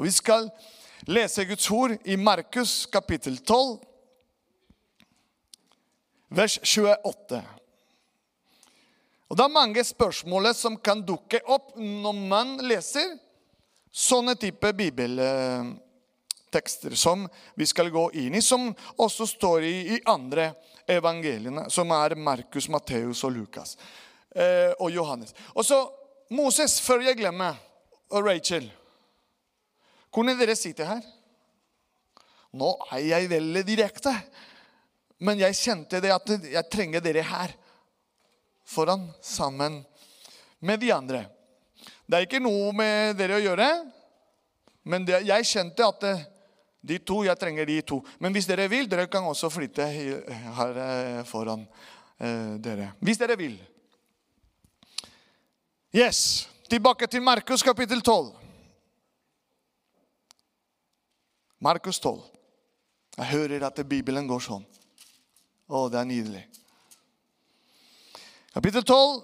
Og Vi skal lese Guds ord i Markus kapittel 12, vers 28. Og Det er mange spørsmål som kan dukke opp når man leser sånne type bibeltekster som vi skal gå inn i, som også står i, andre evangeliene, som er Markus, Matteus og Lukas eh, og Johannes. Og så Moses, før jeg glemmer, og Rachel. Kunne dere sitte her? Nå er jeg veldig direkte, men jeg kjente det at jeg trenger dere her. Foran, sammen med de andre. Det er ikke noe med dere å gjøre, men det, jeg kjente at det, de to, jeg trenger de to. Men hvis dere vil, dere kan også flytte her eh, foran eh, dere. Hvis dere vil. Yes. Tilbake til Markus kapittel 12. Markus 12. Jeg hører at Bibelen går sånn. Å, det er nydelig. Kapittel 12,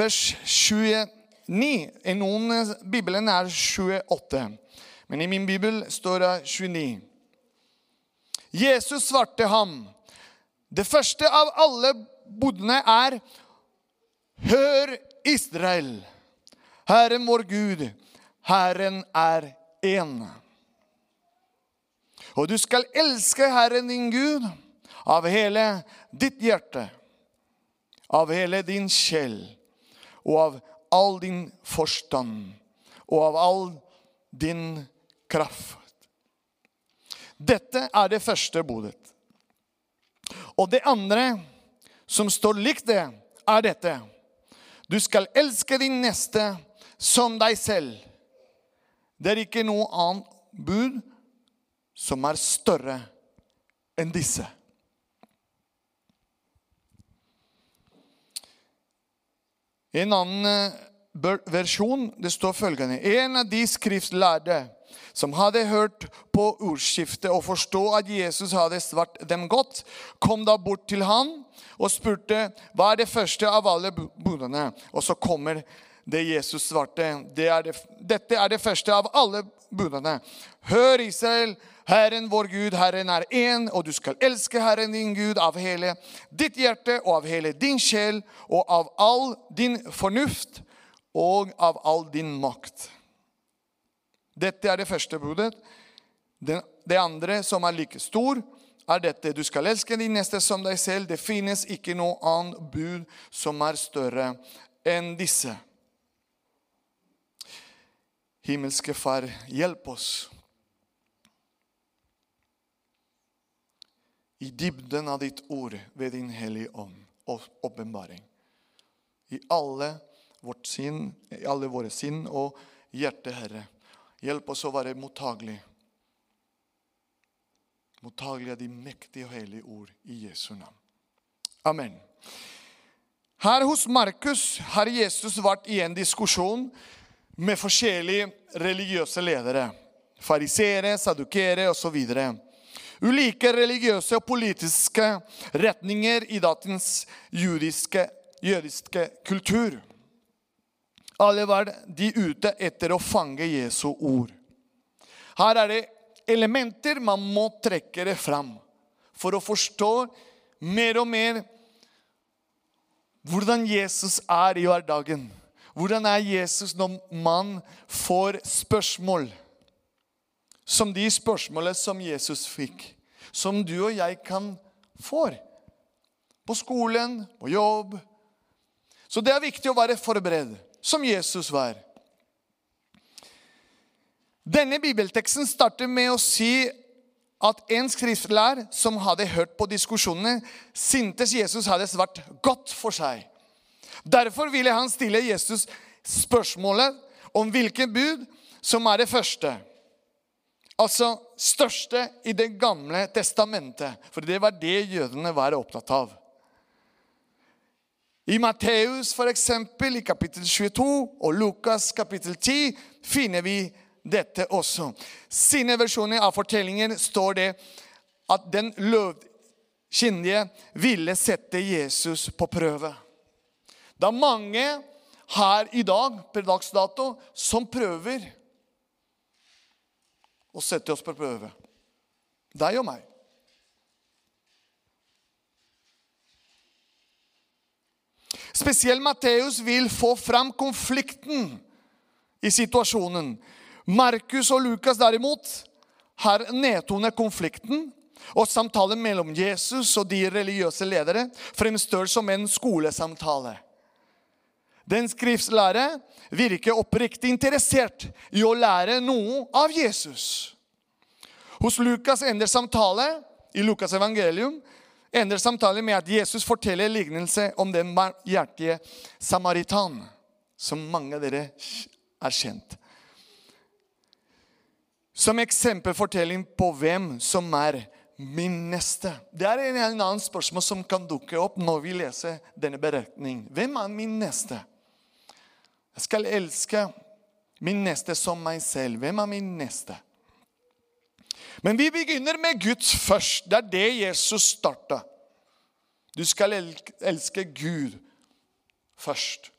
vers 29. I noen bibelen er 28, men i min bibel står det 29. Jesus svarte ham, det første av alle bodene er Hør, Israel! Herren vår Gud, Herren er én. Og du skal elske Herren din Gud av hele ditt hjerte, av hele din sjel og av all din forstand og av all din kraft. Dette er det første bodet. Og det andre, som står likt det, er dette. Du skal elske din neste som deg selv. Det er ikke noe annet bud som er større enn disse. I en annen eh, versjon det står følgende En av de skriftlærde som hadde hørt på ordskiftet og forstå at Jesus hadde svart dem godt, kom da bort til han og spurte hva er det første av alle budene. Og så kommer det Jesus svarte. Det er det, dette er det første av alle budene. Hør, Israel, Herren vår Gud, Herren er én, og du skal elske Herren din Gud av hele ditt hjerte og av hele din sjel og av all din fornuft og av all din makt. Dette er det første budet. Det andre, som er like stor, er dette. Du skal elske din neste som deg selv. Det finnes ikke noe annet bud som er større enn disse. Himmelske Far, hjelp oss i dybden av ditt ord ved din Hellige Ånd og åpenbaring. I alle, vårt sinn, I alle våre sinn og hjerte, Herre. Hjelp oss å være mottagelig. Mottagelig av de mektige og hellige ord i Jesu navn. Amen. Her hos Markus har Jesus vært i en diskusjon med forskjellige religiøse ledere. Farisere, sadukere osv. Ulike religiøse og politiske retninger i datens jødiske, jødiske kultur. Alle var de ute etter å fange Jesu ord. Her er det elementer man må trekke det fram for å forstå mer og mer hvordan Jesus er i hverdagen. Hvordan er Jesus når man får spørsmål? Som de spørsmålene som Jesus fikk. Som du og jeg kan få. På skolen, på jobb. Så det er viktig å være forberedt som Jesus var. Denne bibelteksten starter med å si at en skriftlærer som hadde hørt på diskusjonene, syntes Jesus hadde svart godt for seg. Derfor ville han stille Jesus spørsmålet om hvilket bud som er det første. Altså største i Det gamle testamentet. For det var det jødene var opptatt av. I Matteus f.eks., i kapittel 22, og Lukas kapittel 10 finner vi dette også. Sine versjoner av fortellingen står det at den løvkyndige ville sette Jesus på prøve. Er mange her i dag per dags dato som prøver og setter oss på prøve. Deg og meg. Spesielt Matteus vil få fram konflikten i situasjonen. Markus og Lukas derimot har nedtonet konflikten, og samtalen mellom Jesus og de religiøse ledere fremstår som en skolesamtale. Den skriftslære virker oppriktig interessert i å lære noe av Jesus. Hos Lukas ender samtale i Lukas evangelium ender samtalen med at Jesus forteller en lignelse om den barmhjertige samaritan, som mange av dere er kjent. Som eksempelfortelling på hvem som er min neste. Det er en eller annen spørsmål som kan dukke opp når vi leser denne beretningen. Hvem er min neste? Jeg skal elske min neste som meg selv. Hvem er min neste? Men vi begynner med Guds først. Det er det Jesus starta. Du skal elske Gud først.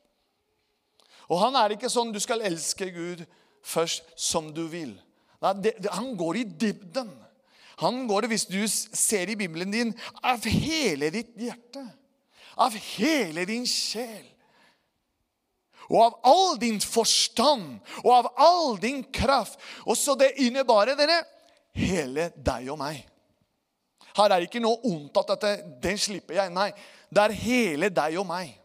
Og han er ikke sånn du skal elske Gud først som du vil. Nei, det, det, han går i dybden. Han går hvis du ser i Bibelen din, av hele ditt hjerte. Av hele din sjel. Og av all din forstand og av all din kraft. Og så det innebærer dere hele deg og meg. Her er det ikke noe ondt at dette, den slipper jeg. Nei, det er hele deg og meg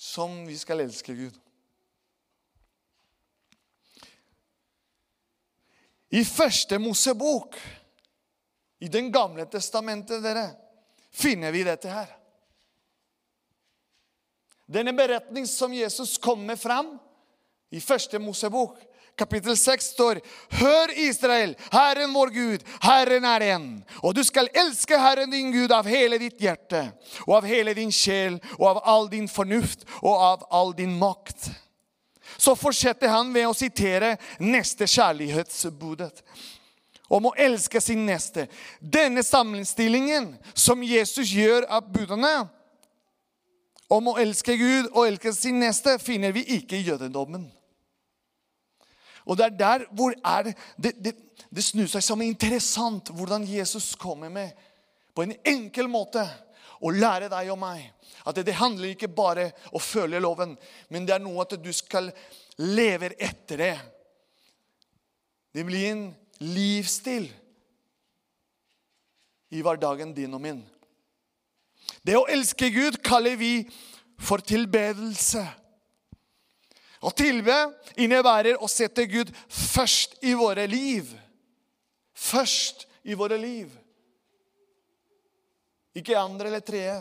som vi skal elske Gud. I første Mosebok, i Den gamle testamentet, dere, finner vi dette her. Denne beretning som Jesus kommer fram i første Mosebok, kapittel 6 står Hør, Israel, Herren vår Gud, Herren er en. Og du skal elske Herren din Gud av hele ditt hjerte, og av hele din sjel, og av all din fornuft, og av all din makt så fortsetter han ved å sitere neste kjærlighetsbudet. Om å elske sin neste. Denne sammenstillingen som Jesus gjør av budene om å elske Gud og elske sin neste, finner vi ikke i jødedommen. Og det er der hvor er det, det, det, det snur seg som interessant hvordan Jesus kommer med på en enkel måte å lære deg og meg at det, handler ikke bare om å følge loven, men det er noe at du skal leve etter det. Det blir en livsstil i hverdagen din og min. Det å elske Gud kaller vi for tilbedelse. Å tilbe innebærer å sette Gud først i våre liv. Først i våre liv. Ikke andre eller tredje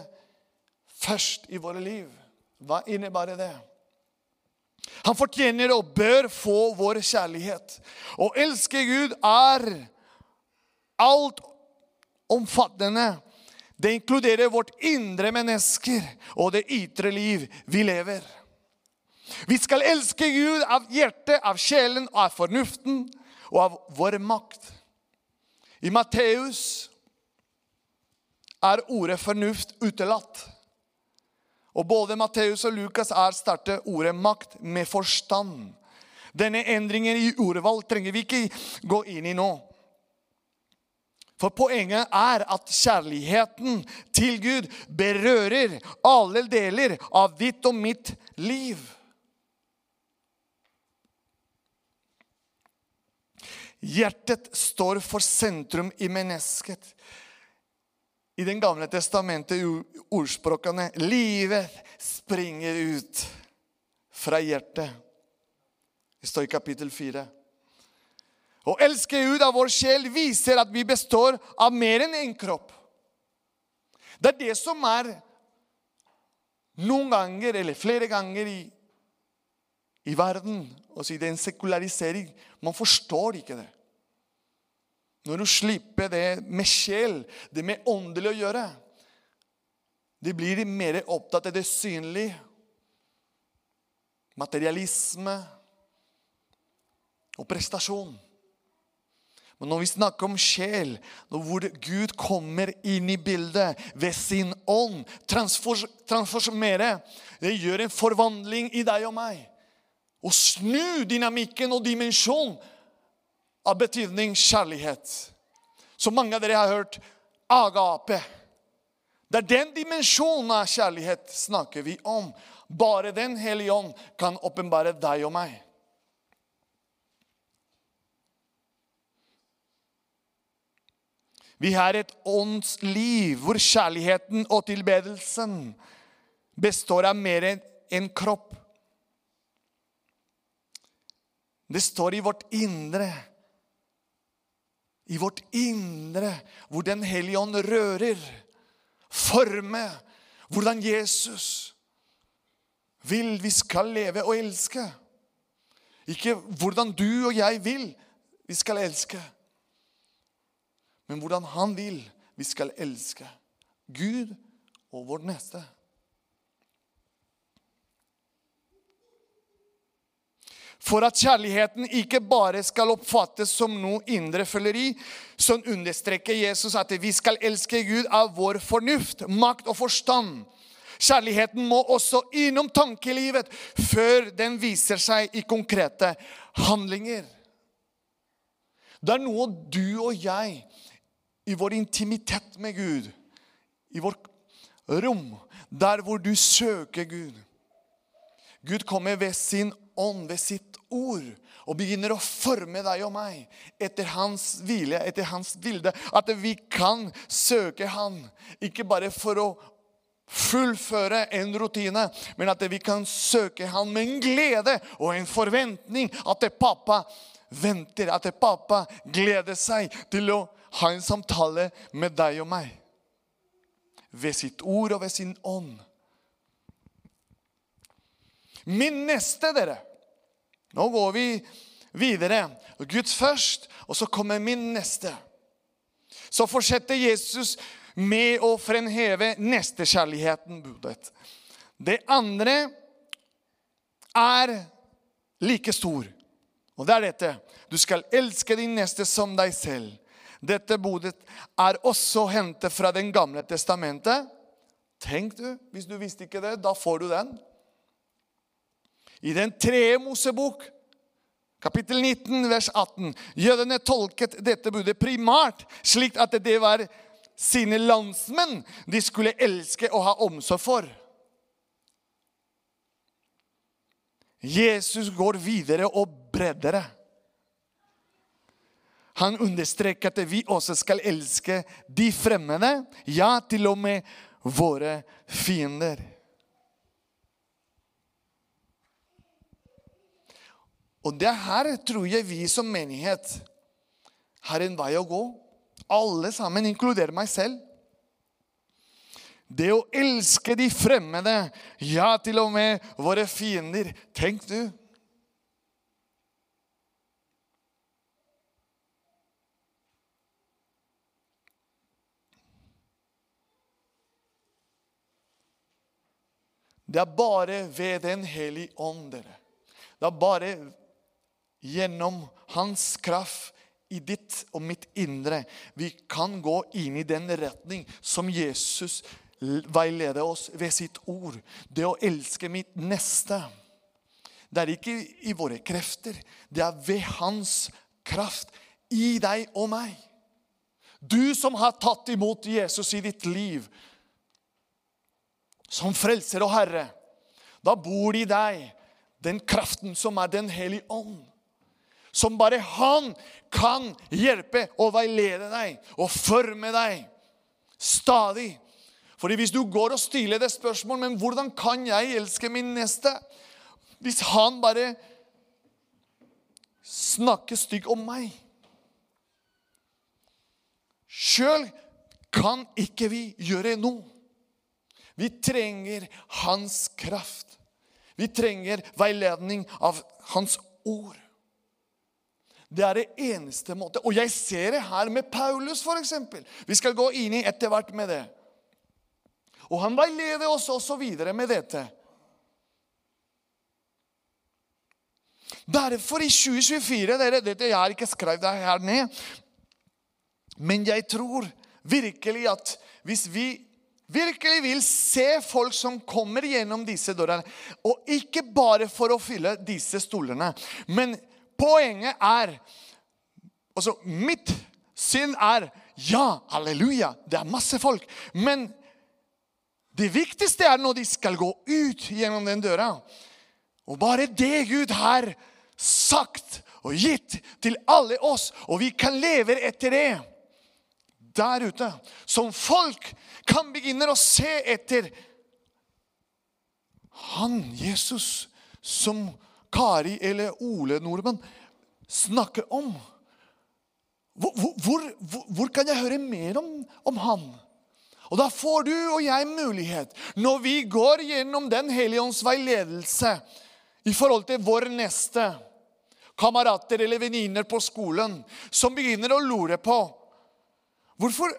først i våre liv. Hva innebærer det? Han fortjener og bør få vår kjærlighet. Å elske Gud er alt omfattende. Det inkluderer vårt indre mennesker og det ytre liv vi lever. Vi skal elske Gud av hjertet, av sjelen, av fornuften og av vår makt. I Matteus er ordet fornuft utelatt. Og Både Matteus og Lukas er startet ordet 'makt' med forstand. Denne endringen i ordvalg trenger vi ikke gå inn i nå. For poenget er at kjærligheten til Gud berører alle deler av ditt og mitt liv. Hjertet står for sentrum i mennesket. I Den gamle testamentet ordspråkene livet springer ut fra hjertet. Det står i kapittel 4. Å elske Gud av vår sjel viser at vi består av mer enn én kropp. Det er det som er noen ganger, eller flere ganger i, i verden, og i den sekularisering. Man forstår ikke det. Når du slipper det med sjel, det med åndelig å gjøre De blir mer opptatt av det synlige. Materialisme og prestasjon. Men når vi snakker om sjel, hvor Gud kommer inn i bildet ved sin ånd, transformere, det gjør en forvandling i deg og meg. Og snu dynamikken og dimensjonen av betydning kjærlighet. Som mange av dere har hørt agape. Det er den dimensjonen av kjærlighet snakker vi om. Bare Den hellige ånd kan åpenbare deg og meg. Vi har et åndsliv hvor kjærligheten og tilbedelsen består av mer enn en kropp. Det står i vårt indre. I vårt indre, hvor Den hellige ånd rører, former hvordan Jesus vil vi skal leve og elske. Ikke hvordan du og jeg vil vi skal elske, men hvordan han vil vi skal elske. Gud og vår neste. For at kjærligheten ikke bare skal oppfattes som noe indre føleri, så understreker Jesus at vi skal elske Gud av vår fornuft, makt og forstand. Kjærligheten må også innom tankelivet før den viser seg i konkrete handlinger. Det er noe du og jeg, i vår intimitet med Gud, i vårt rom, der hvor du søker Gud Gud kommer ved sin ånd, ved sitt ord, og begynner å forme deg og meg etter hans hvile, etter hans bilde. At vi kan søke han, ikke bare for å fullføre en rutine, men at vi kan søke han med en glede og en forventning. At pappa venter, at pappa gleder seg til å ha en samtale med deg og meg. Ved sitt ord og ved sin ånd. Min neste, dere. Nå går vi videre. Gud først, og så kommer min neste. Så fortsetter Jesus med å fremheve nestekjærligheten. budet. Det andre er like stor. Og det er dette. Du skal elske din neste som deg selv. Dette budet er også hentet fra Den gamle testamentet. Tenk du, Hvis du visste ikke det, da får du den. I den tredje Mosebok, kapittel 19, vers 18, jødene tolket dette budet primært slik at det var sine landsmenn de skulle elske og ha omsorg for. Jesus går videre og bredere. Han understreker at vi også skal elske de fremmede, ja, til og med våre fiender. Og det her tror jeg vi som menighet har en vei å gå. Alle sammen, inkluderer meg selv. Det å elske de fremmede, ja, til og med våre fiender. Tenk du. Det er bare ved Den hellige ånd, dere. Det er bare gjennom hans kraft i ditt og mitt indre. Vi kan gå inn i den retning som Jesus veileder oss ved sitt ord. Det å elske mitt neste. Det er ikke i våre krefter. Det er ved hans kraft i deg og meg. Du som har tatt imot Jesus i ditt liv som frelser og herre. Da bor det i deg den kraften som er Den hellige ånd som bare han kan hjelpe og veilede deg og forme deg stadig. Fordi hvis du går og stiller det spørsmålet men hvordan kan jeg elske min neste, hvis han bare snakker stygt om meg Sjøl kan ikke vi gjøre noe. Vi trenger hans kraft. Vi trenger veiledning av hans ord. Det er det eneste måte. Og jeg ser det her med Paulus, f.eks. Vi skal gå inn i etter hvert med det. Og han veileder oss også videre med dette. Derfor i 2024 dere, dette, Jeg har ikke skrevet det her ned. Men jeg tror virkelig at hvis vi virkelig vil se folk som kommer gjennom disse dørene, og ikke bare for å fylle disse stolene, men Poenget er Altså, mitt syn er ja, halleluja, det er masse folk. Men det viktigste er når de skal gå ut gjennom den døra. Og bare det Gud har sagt og gitt til alle oss, og vi kan leve etter det der ute. Som folk kan begynne å se etter han Jesus som Kari eller Ole Nordmann snakker om. Hvor, hvor, hvor, hvor, kan jeg høre mer om, om han? Og da får du og jeg mulighet, når vi går gjennom Den hellige ånds veiledelse i forhold til vår neste kamerater eller venninner på skolen, som begynner å lure på Hvorfor,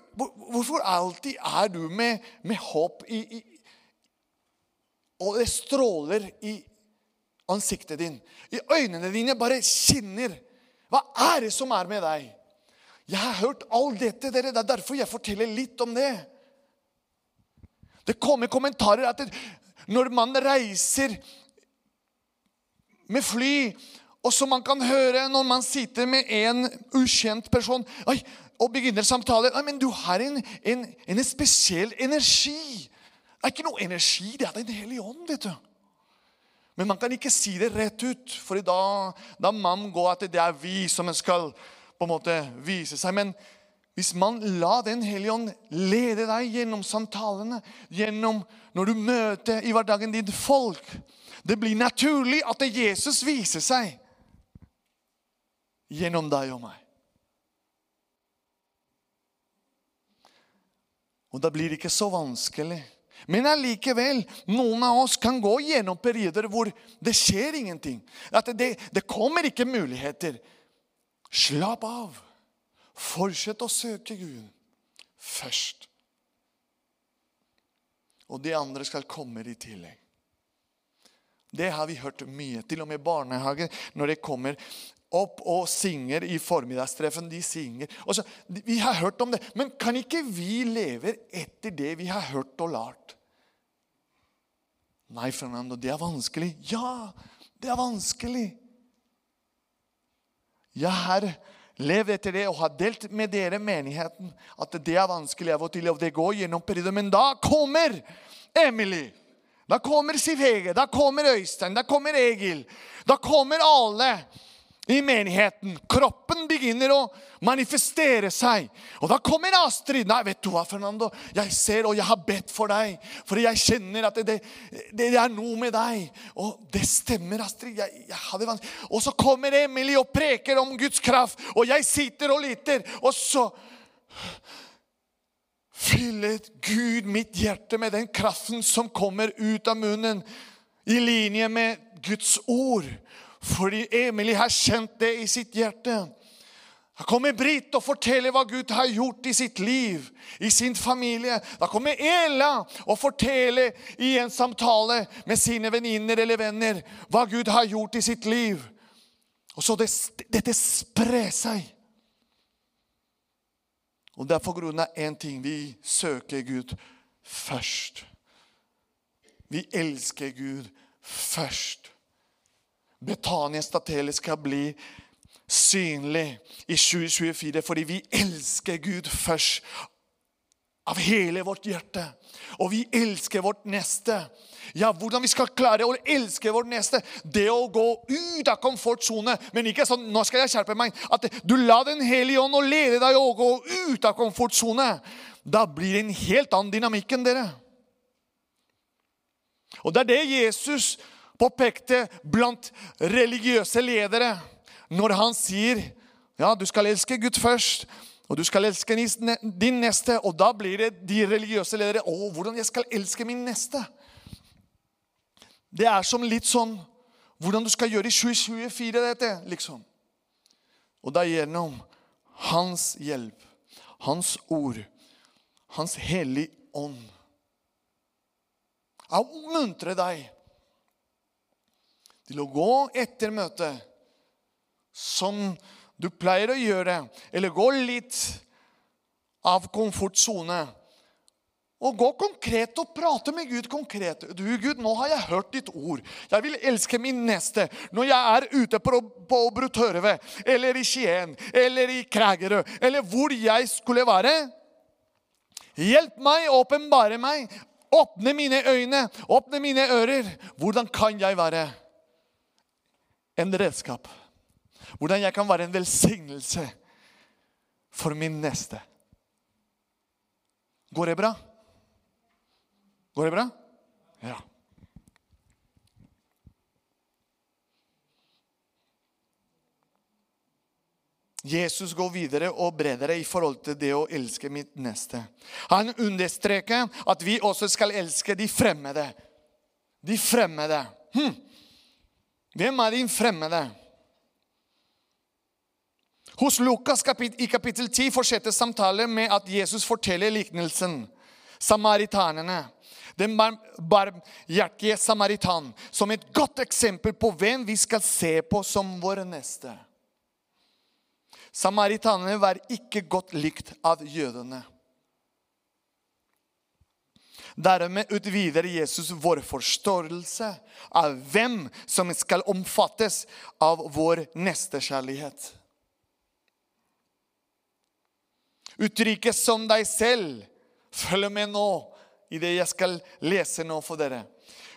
hvorfor alltid er du med, med håp i, i, Og det stråler i ansiktet din. I øynene dine bare skinner. Hva er det som er med deg? Jeg har hørt all dette, dere. Det er derfor jeg forteller litt om det. Det kommer kommentarer at når man reiser med fly, og som man kan høre når man sitter med en ukjent person oi, og begynner samtalen. Nei, men du har en, en, en spesiell energi. Det er ikke noe energi, det er Den hellige ånd. vet du. Men man kan ikke si det rett ut, for da, da man går at det er vi som skal på en måte vise seg. Men hvis man lar Den hellige ånd lede deg gjennom samtalene, gjennom når du møter i hverdagen ditt folk Det blir naturlig at Jesus viser seg gjennom deg og meg. Og da blir det ikke så vanskelig. Men allikevel, noen av oss kan gå gjennom perioder hvor det skjer ingenting. At det, det kommer ikke muligheter. Slapp av. Fortsett å søke Gud først. Og de andre skal komme i tillegg. Det har vi hørt mye. Til og med barnehage, når det kommer opp og synger i formiddagstreffen. De synger. Så, vi har hørt om det. Men kan ikke vi leve etter det vi har hørt og lært? Nei, Fernando, det er vanskelig. Ja, det er vanskelig. Jeg har levd etter det og har delt med dere menigheten at det er vanskelig av og til. og det går gjennom perioder, Men da kommer Emily. Da kommer Siv Hege. Da kommer Øystein. Da kommer Egil. Da kommer alle i menigheten. Kroppen begynner å manifestere seg. Og da kommer Astrid. 'Nei, vet du hva, Fernando? Jeg ser, og jeg har bedt for deg.' 'For jeg kjenner at det, det, det er noe med deg.' Og det stemmer, Astrid. Jeg, jeg hadde og så kommer Emily og preker om Guds kraft, og jeg sitter og lytter. Og så fyller Gud mitt hjerte med den kraften som kommer ut av munnen, i linje med Guds ord. Fordi Emily har kjent det i sitt hjerte. Da kommer Britt og forteller hva Gud har gjort i sitt liv, i sin familie. Da kommer Ela og forteller i en samtale med sine venninner eller venner hva Gud har gjort i sitt liv. Og så det, dette sprer seg. Og det er på grunn av én ting. Vi søker Gud først. Vi elsker Gud først. Betania Statele skal bli synlig i 2024 fordi vi elsker Gud først av hele vårt hjerte. Og vi elsker vårt neste. Ja, Hvordan vi skal klare å elske vårt neste? Det å gå ut av komfortsone. Men ikke sånn 'nå skal jeg skjerpe meg'. At du lar Den hellige ånd og lede deg å gå ut av komfortsone. Da blir det en helt annen dynamikk enn dere. Og det er det Jesus påpekte blant religiøse ledere når han sier ja, du skal elske Gud først, og du skal elske din neste. Og da blir det de religiøse ledere Å, hvordan jeg skal elske min neste? Det er som litt sånn hvordan du skal gjøre i 2024, dette, liksom. Og det er gjennom hans hjelp, hans ord, hans hellige ånd. Jeg oppmuntrer deg til å gå etter møtet som du pleier å gjøre, eller gå litt av komfortsone Og gå konkret og prate med Gud konkret. Du, Gud, nå har jeg hørt ditt ord. Jeg vil elske min neste. Når jeg er ute på, på Brutørve, eller i Skien, eller i Kragerø, eller hvor jeg skulle være. Hjelp meg, åpenbare meg. Åpne mine øyne, åpne mine ører. Hvordan kan jeg være en redskap? Hvordan jeg kan være en velsignelse for min neste? Går det bra? Går det bra? Ja. Jesus går videre og bredere i forhold til det å elske mitt neste. Han understreker at vi også skal elske de fremmede. De fremmede. Hm. Hvem er din fremmede? Hos Lukas i kapittel 10 fortsetter samtalen med at Jesus forteller liknelsen. Samaritanene. den barmhjertige samaritan, som et godt eksempel på hvem vi skal se på som våre neste. Samaritanene var ikke godt likt av jødene. Dermed utvider Jesus vår forståelse av hvem som skal omfattes av vår nestekjærlighet. Uttrykket 'som deg selv' følg med nå i det jeg skal lese nå for dere.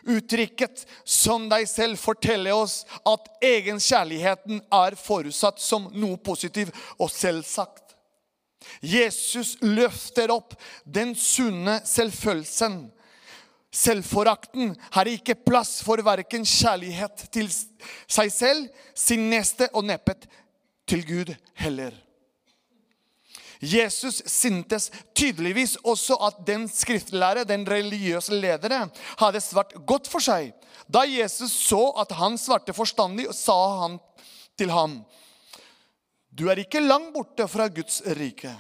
Uttrykket 'som deg selv' forteller oss at egenkjærligheten er forutsatt som noe positivt og selvsagt. Jesus løfter opp den sunne selvfølelsen. Selvforakten har ikke plass for verken kjærlighet til seg selv, sin neste og neppet til Gud heller. Jesus syntes tydeligvis også at den skriftlære, den religiøse ledere, hadde svart godt for seg. Da Jesus så at han svarte forstandig, sa han til ham, 'Du er ikke langt borte fra Guds rike.'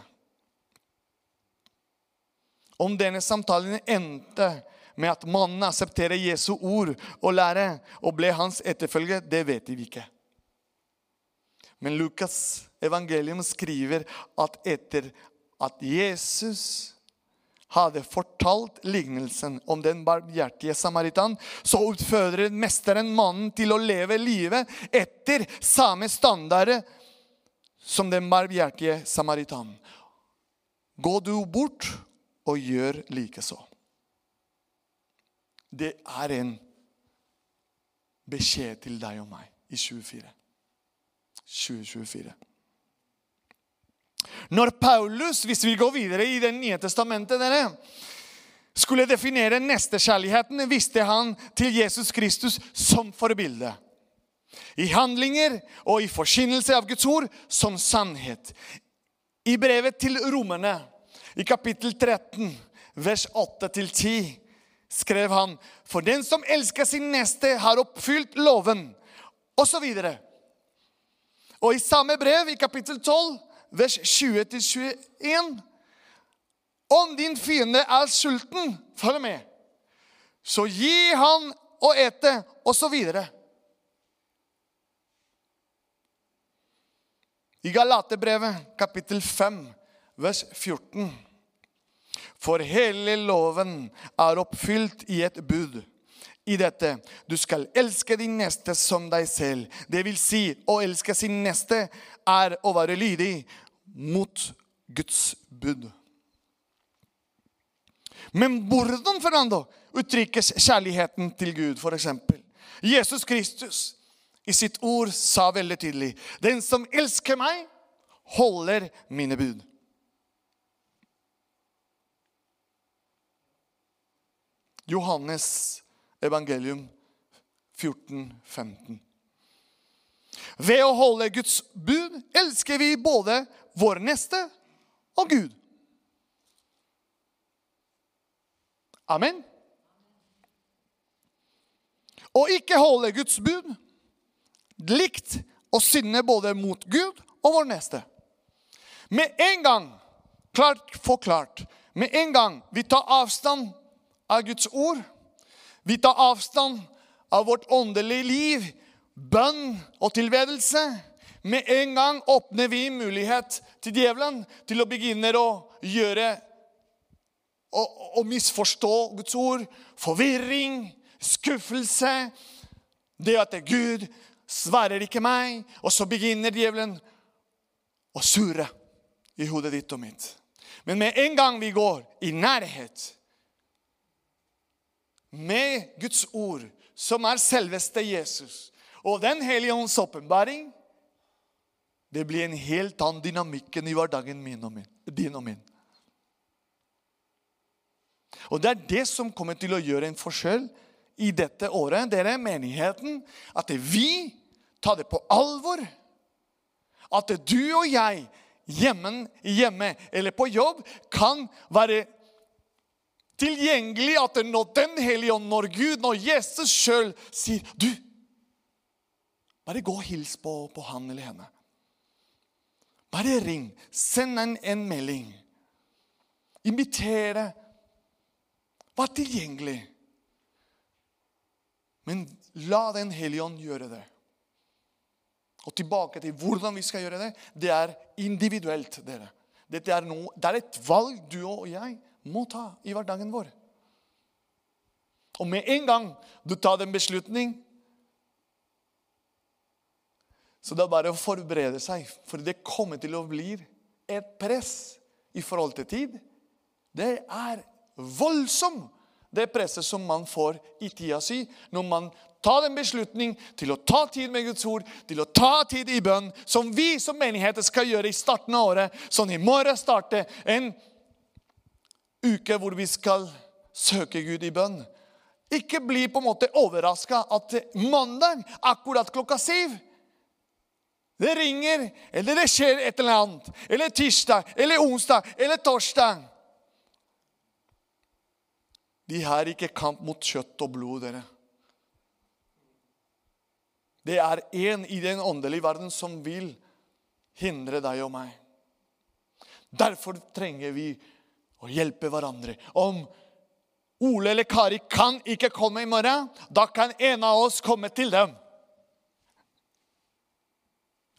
Om denne samtalen endte med at mannen aksepterer Jesu ord og lære og ble hans etterfølger, det vet vi ikke. Men Lukas evangelium skriver at etter at Jesus hadde fortalt lignelsen om den barmhjertige samaritan, så utfordret mesteren mannen til å leve livet etter samme standard som den barmhjertige samaritan. Gå du bort og gjør likeså. Det er en beskjed til deg og meg i 24. 2024. Når Paulus, hvis vi går videre i Det nye testamentet, dere, skulle definere nestekjærligheten, visste han til Jesus Kristus som forbilde. I handlinger og i forkynnelse av Guds ord som sannhet. I brevet til romerne, i kapittel 13, vers 8-10, skrev han For den som elsker sin neste, har oppfylt loven, osv. Og i samme brev, i kapittel 12, vers 20-21 Om din fiende er sulten, følg med, så gi han å ete, osv. I Galaterbrevet, kapittel 5, vers 14. For hele loven er oppfylt i et bud i dette. Du skal elske din neste som deg selv. Det vil si, å elske sin neste er å være lydig mot Guds bud. Men hvordan Fernando, uttrykkes kjærligheten til Gud, f.eks.? Jesus Kristus i sitt ord sa veldig tydelig Den som elsker meg, holder mine bud. Johannes evangelium 14, 15. Ved å holde Guds bud elsker vi både vår neste og Gud. Amen. Å ikke holde Guds bud likt å synde både mot Gud og vår neste. Med en gang, klart forklart, med en gang vi tar avstand av Guds ord, vi tar avstand av vårt åndelige liv, bønn og tilbedelse. Med en gang åpner vi mulighet til djevelen til å begynne å gjøre å misforstå Guds ord. Forvirring, skuffelse. Det at det er Gud svarer ikke meg. Og så begynner djevelen å surre i hodet ditt og mitt. Men med en gang vi går i nærhet med Guds ord, som er selveste Jesus, og Den hellige ånds åpenbaring, det blir en helt annen dynamikk i hverdagen min og min, din og min. Og det er det som kommer til å gjøre en forskjell i dette året, dere, menigheten. At vi tar det på alvor. At du og jeg hjemme, hjemme eller på jobb kan være tilgjengelig. At når Den hellige ånd, når Gud, når Jesus sjøl sier Du, bare gå og hils på, på han eller henne. Bare ring. Send en, en melding. Invitere. Vær tilgjengelig. Men la Den hellige ånd gjøre det. Og tilbake til hvordan vi skal gjøre det. Det er individuelt. dere. Dette er noe, det er et valg du og jeg må ta i hverdagen vår. Og med en gang du tar den beslutning Så det er bare å forberede seg, for det kommer til å bli et press i forhold til tid. Det er voldsomt, det presset som man får i tida si når man ta den beslutning til å ta tid med Guds ord, til å ta tid i bønn, som vi som menigheter skal gjøre i starten av året. Sånn i morgen starter en uke hvor vi skal søke Gud i bønn. Ikke bli på en måte overraska at mandag, akkurat klokka syv Det ringer, eller det skjer et eller annet. Eller tirsdag, eller onsdag, eller torsdag. De har ikke kamp mot kjøtt og blod, dere. Det er én i den åndelige verden som vil hindre deg og meg. Derfor trenger vi å hjelpe hverandre. Om Ole eller Kari kan ikke komme i morgen, da kan en av oss komme til dem.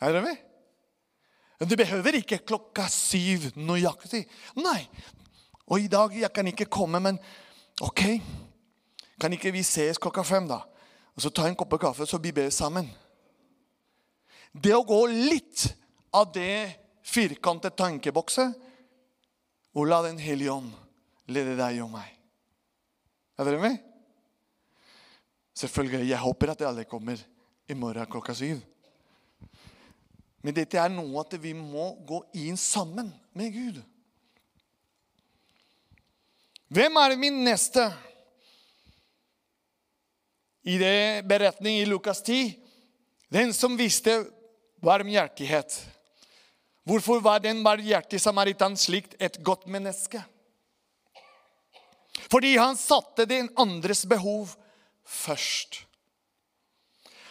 Er dere med? Du behøver ikke klokka syv nøyaktig. Nei. Og i dag jeg kan ikke komme, men OK. Kan ikke vi ses klokka fem, da? Og så ta en kopp kaffe, så vi ber sammen. Det å gå litt av det firkantede tankebokset og la Den hellige ånd lede deg og meg. Er dere med? Selvfølgelig. Jeg håper at alle kommer i morgen klokka syv. Men dette er noe at vi må gå inn sammen med Gud. Hvem er min neste? I det beretning i Lukas 10. Den som visste varmhjertighet. Hvorfor var den barmhjertige samaritan slikt et godt menneske? Fordi han satte den andres behov først.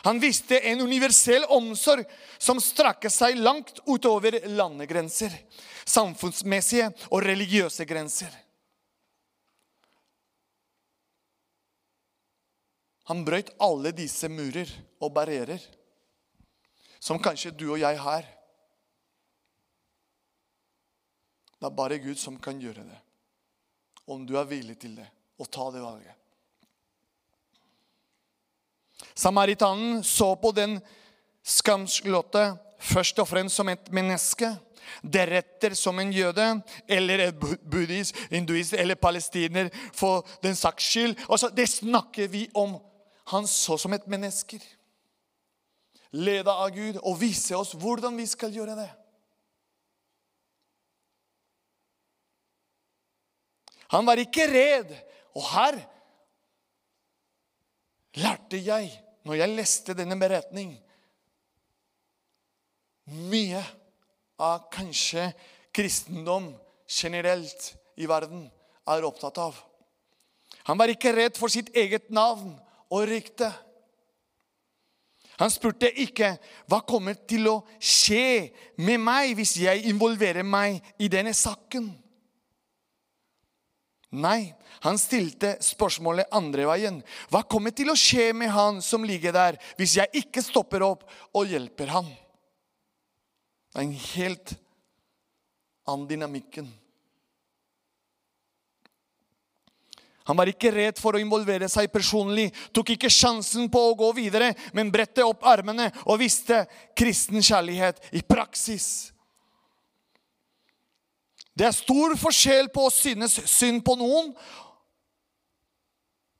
Han visste en universell omsorg som strakte seg langt utover landegrenser, samfunnsmessige og religiøse grenser. Han brøt alle disse murer og barrierer som kanskje du og jeg har. Det er bare Gud som kan gjøre det, om du er villig til det og ta det valget. Samaritanen så på den skamslåtte først og fremst som et menneske, deretter som en jøde eller en buddhist, hinduist eller palestiner for den saks skyld. Altså, det snakker vi om han så som et menneske. Leda av Gud og vise oss hvordan vi skal gjøre det. Han var ikke redd. Og her lærte jeg, når jeg leste denne beretning, mye av kanskje kristendom generelt i verden er opptatt av. Han var ikke redd for sitt eget navn og rykte. Han spurte ikke hva kommer til å skje med meg hvis jeg involverer meg i denne saken. Nei, han stilte spørsmålet andre veien. Hva kommer til å skje med han som ligger der, hvis jeg ikke stopper opp og hjelper han? Det er en helt annen dynamikken. Han var ikke redd for å involvere seg personlig, tok ikke sjansen på å gå videre, men bredte opp armene og viste kristen kjærlighet i praksis. Det er stor forskjell på å synes synd på noen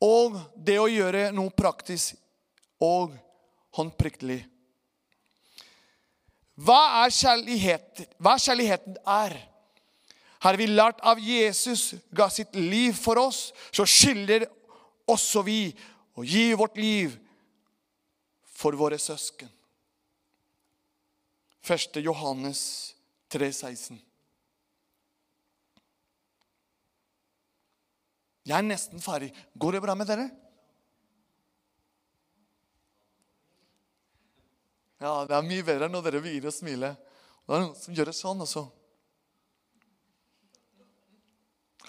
og det å gjøre noe praktisk og håndprikkelig. Hva er kjærlighet? Hva kjærligheten er? Har vi lært av Jesus ga sitt liv for oss, så skylder også vi å gi vårt liv for våre søsken. 1. Johannes 3,16. Jeg er nesten ferdig. Går det bra med dere? Ja, det er mye bedre når dere begynner og smiler. Det er noen som gjør det sånn også.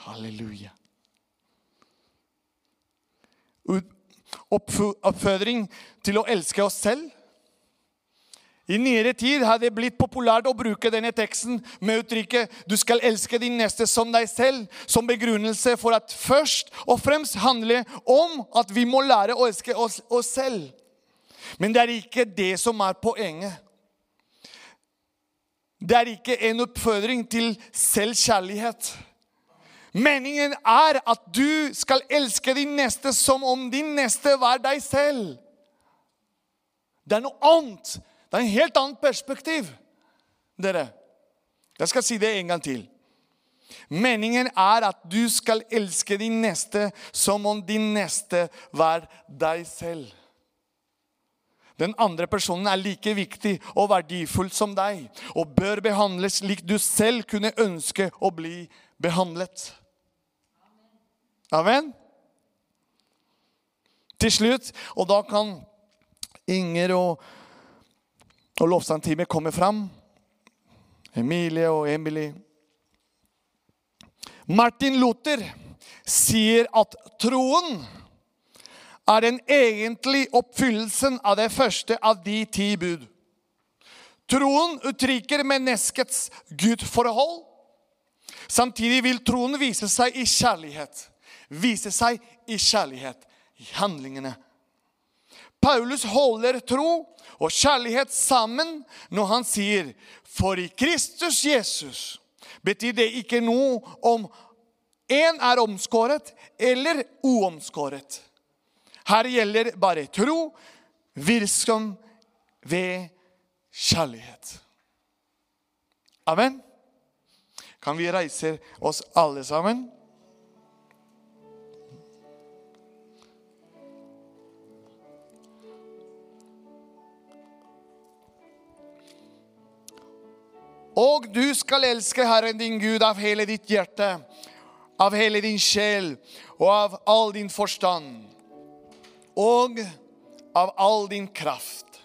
Halleluja. Oppfordring til å elske oss selv. I nyere tid har det blitt populært å bruke denne teksten med uttrykket 'du skal elske din neste som deg selv' som begrunnelse for at først og fremst handler om at vi må lære å elske oss, oss selv. Men det er ikke det som er poenget. Det er ikke en oppfordring til selvkjærlighet. Meningen er at du skal elske din neste som om din neste var deg selv. Det er noe annet. Det er en helt annet perspektiv, dere. Jeg skal si det en gang til. Meningen er at du skal elske din neste som om din neste var deg selv. Den andre personen er like viktig og verdifull som deg og bør behandles slik du selv kunne ønske å bli behandlet. Amen. Til slutt, og da kan Inger og, og lovsangteamet komme fram. Emilie og Emily. Martin Luther sier at troen er den egentlige oppfyllelsen av det første av de ti bud. Troen uttrykker menneskets gudforhold. Samtidig vil troen vise seg i kjærlighet vise seg i kjærlighet, i handlingene. Paulus holder tro og kjærlighet sammen når han sier For i Kristus Jesus betyr det ikke noe om én er omskåret eller uomskåret. Her gjelder bare tro, virksom ved kjærlighet. Amen. Kan vi reise oss alle sammen? Og du skal elske Herren din Gud av hele ditt hjerte, av hele din sjel og av all din forstand. Og av all din kraft.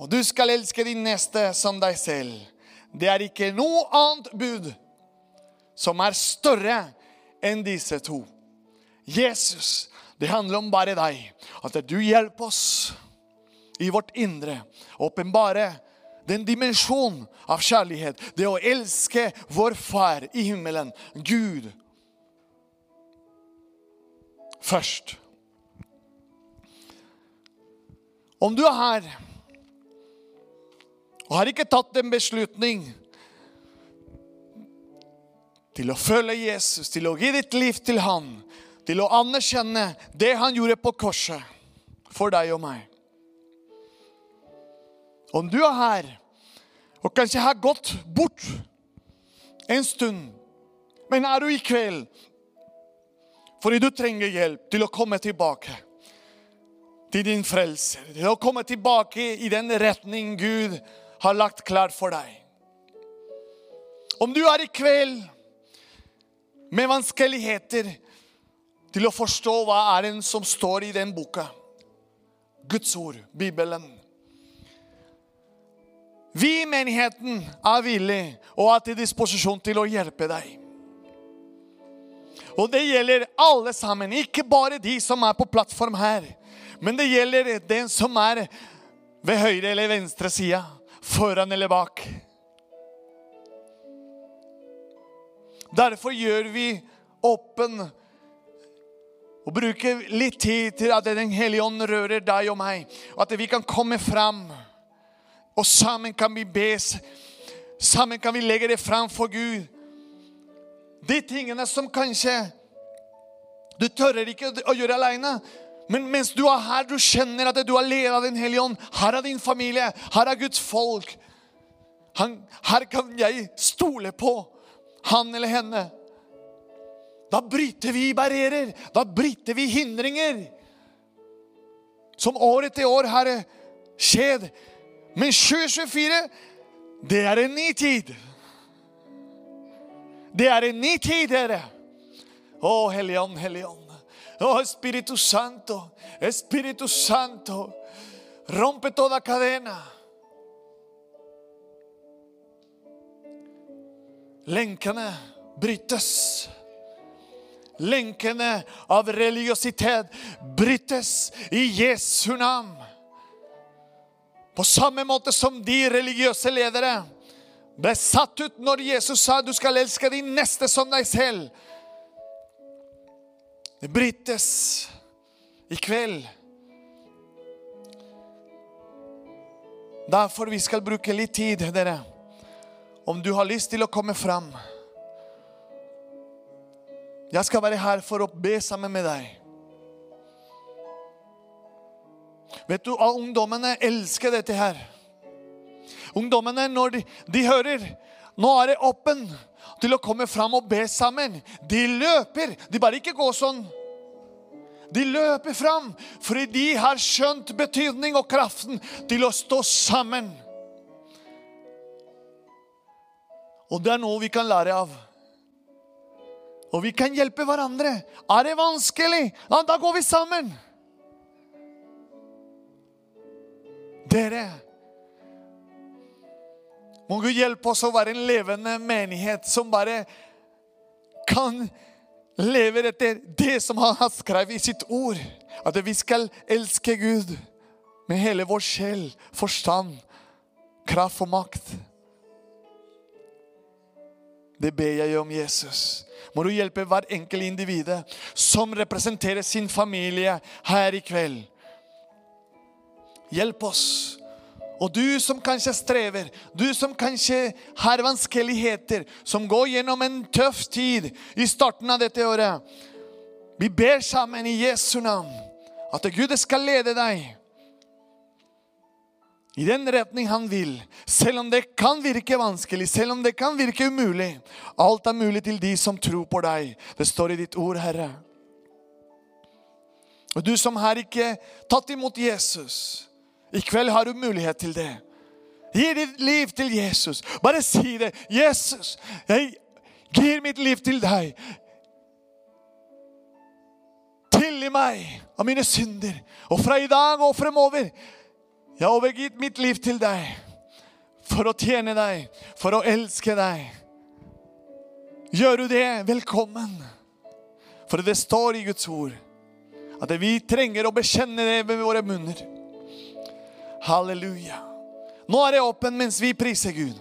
Og du skal elske din neste som deg selv. Det er ikke noe annet bud som er større enn disse to. Jesus, det handler om bare deg. At du hjelper oss i vårt indre. Åpenbare den dimensjon av kjærlighet. Det å elske vår Far i himmelen, Gud, først. Om du er her og har ikke tatt en beslutning til å følge Jesus, til å gi ditt liv til han, til å anerkjenne det han gjorde på korset for deg og meg om du er her og kanskje har gått bort en stund, men er du i kveld? Fordi du trenger hjelp til å komme tilbake til din frelser, til å komme tilbake i den retning Gud har lagt klar for deg. Om du er i kveld med vanskeligheter til å forstå hva er det som står i den boka, Guds ord, Bibelen vi i menigheten er villige og er til disposisjon til å hjelpe deg. Og det gjelder alle sammen, ikke bare de som er på plattform her. Men det gjelder den som er ved høyre eller venstre side, foran eller bak. Derfor gjør vi åpen Og bruker litt tid til at Den hellige ånd rører deg og meg. Og at vi kan komme fram. Og sammen kan vi be. Sammen kan vi legge det fram for Gud. De tingene som kanskje du tørrer ikke å gjøre alene. Men mens du er her, du kjenner at du er ledet av Den hellige ånd. Her er din familie. Her er Guds folk. Han, her kan jeg stole på han eller henne. Da bryter vi barrierer. Da bryter vi hindringer. Som år etter år Herre, skjedd. Men 2024, det er en ny tid. Det er en ny tid, dere. Å, Helligånd, Helligånd. Å, Espiritu Santo, Espiritu Santo. Rompe toda cadena. Lenkene brytes. Lenkene av religiøsitet brytes i Jesu navn. På samme måte som de religiøse ledere ble satt ut når Jesus sa du skal elske din neste som deg selv. Det brytes i kveld. Derfor vi skal bruke litt tid, dere. Om du har lyst til å komme fram. Jeg skal være her for å be sammen med deg. Vet du, Ungdommene elsker dette her. Ungdommene, når de, de hører nå er det åpen til å komme fram og be sammen, de løper. De bare ikke går sånn. De løper fram fordi de har skjønt betydning og kraften til å stå sammen. Og det er noe vi kan lære av. Og vi kan hjelpe hverandre. Er det vanskelig? Ja, da går vi sammen. Dere Må Gud hjelpe oss å være en levende menighet som bare kan leve etter det som Han har skrevet i sitt ord. At vi skal elske Gud med hele vår sjel, forstand, kraft og makt. Det ber jeg om Jesus. Må du hjelpe hver enkelt individ som representerer sin familie her i kveld. Hjelp oss. Og du som kanskje strever, du som kanskje har vanskeligheter, som går gjennom en tøff tid i starten av dette året. Vi ber sammen i Jesu navn at Gud skal lede deg i den retning han vil. Selv om det kan virke vanskelig, selv om det kan virke umulig. Alt er mulig til de som tror på deg. Det står i ditt ord, Herre. Og du som har ikke tatt imot Jesus, i kveld har du mulighet til det. Gi ditt liv til Jesus. Bare si det. 'Jesus, jeg gir mitt liv til deg.' Tilgi meg av mine synder. Og fra i dag og fremover jeg har overgitt mitt liv til deg for å tjene deg, for å elske deg. Gjør du det, velkommen. For det står i Guds ord at vi trenger å bekjenne det ved våre munner. Halleluja. Nå er det åpen mens vi priser Gud.